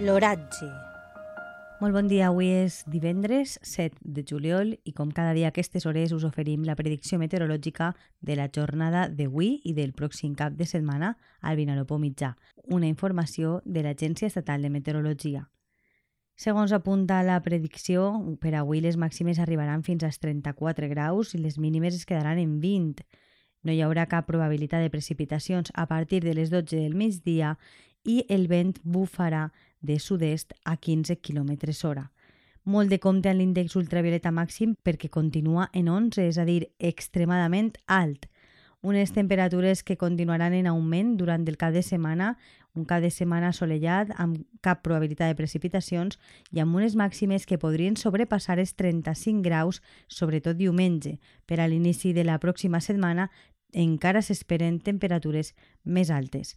L'oratge. Molt bon dia, avui és divendres 7 de juliol i com cada dia a aquestes hores us oferim la predicció meteorològica de la jornada d'avui i del pròxim cap de setmana al Vinalopó mitjà, una informació de l'Agència Estatal de Meteorologia. Segons apunta la predicció, per avui les màximes arribaran fins als 34 graus i les mínimes es quedaran en 20. No hi haurà cap probabilitat de precipitacions a partir de les 12 del migdia i el vent bufarà de sud-est a 15 km hora. Molt de compte en l'índex ultravioleta màxim perquè continua en 11, és a dir, extremadament alt. Unes temperatures que continuaran en augment durant el cap de setmana, un cap de setmana assolellat, amb cap probabilitat de precipitacions i amb unes màximes que podrien sobrepassar els 35 graus, sobretot diumenge. Per a l'inici de la pròxima setmana encara s'esperen temperatures més altes.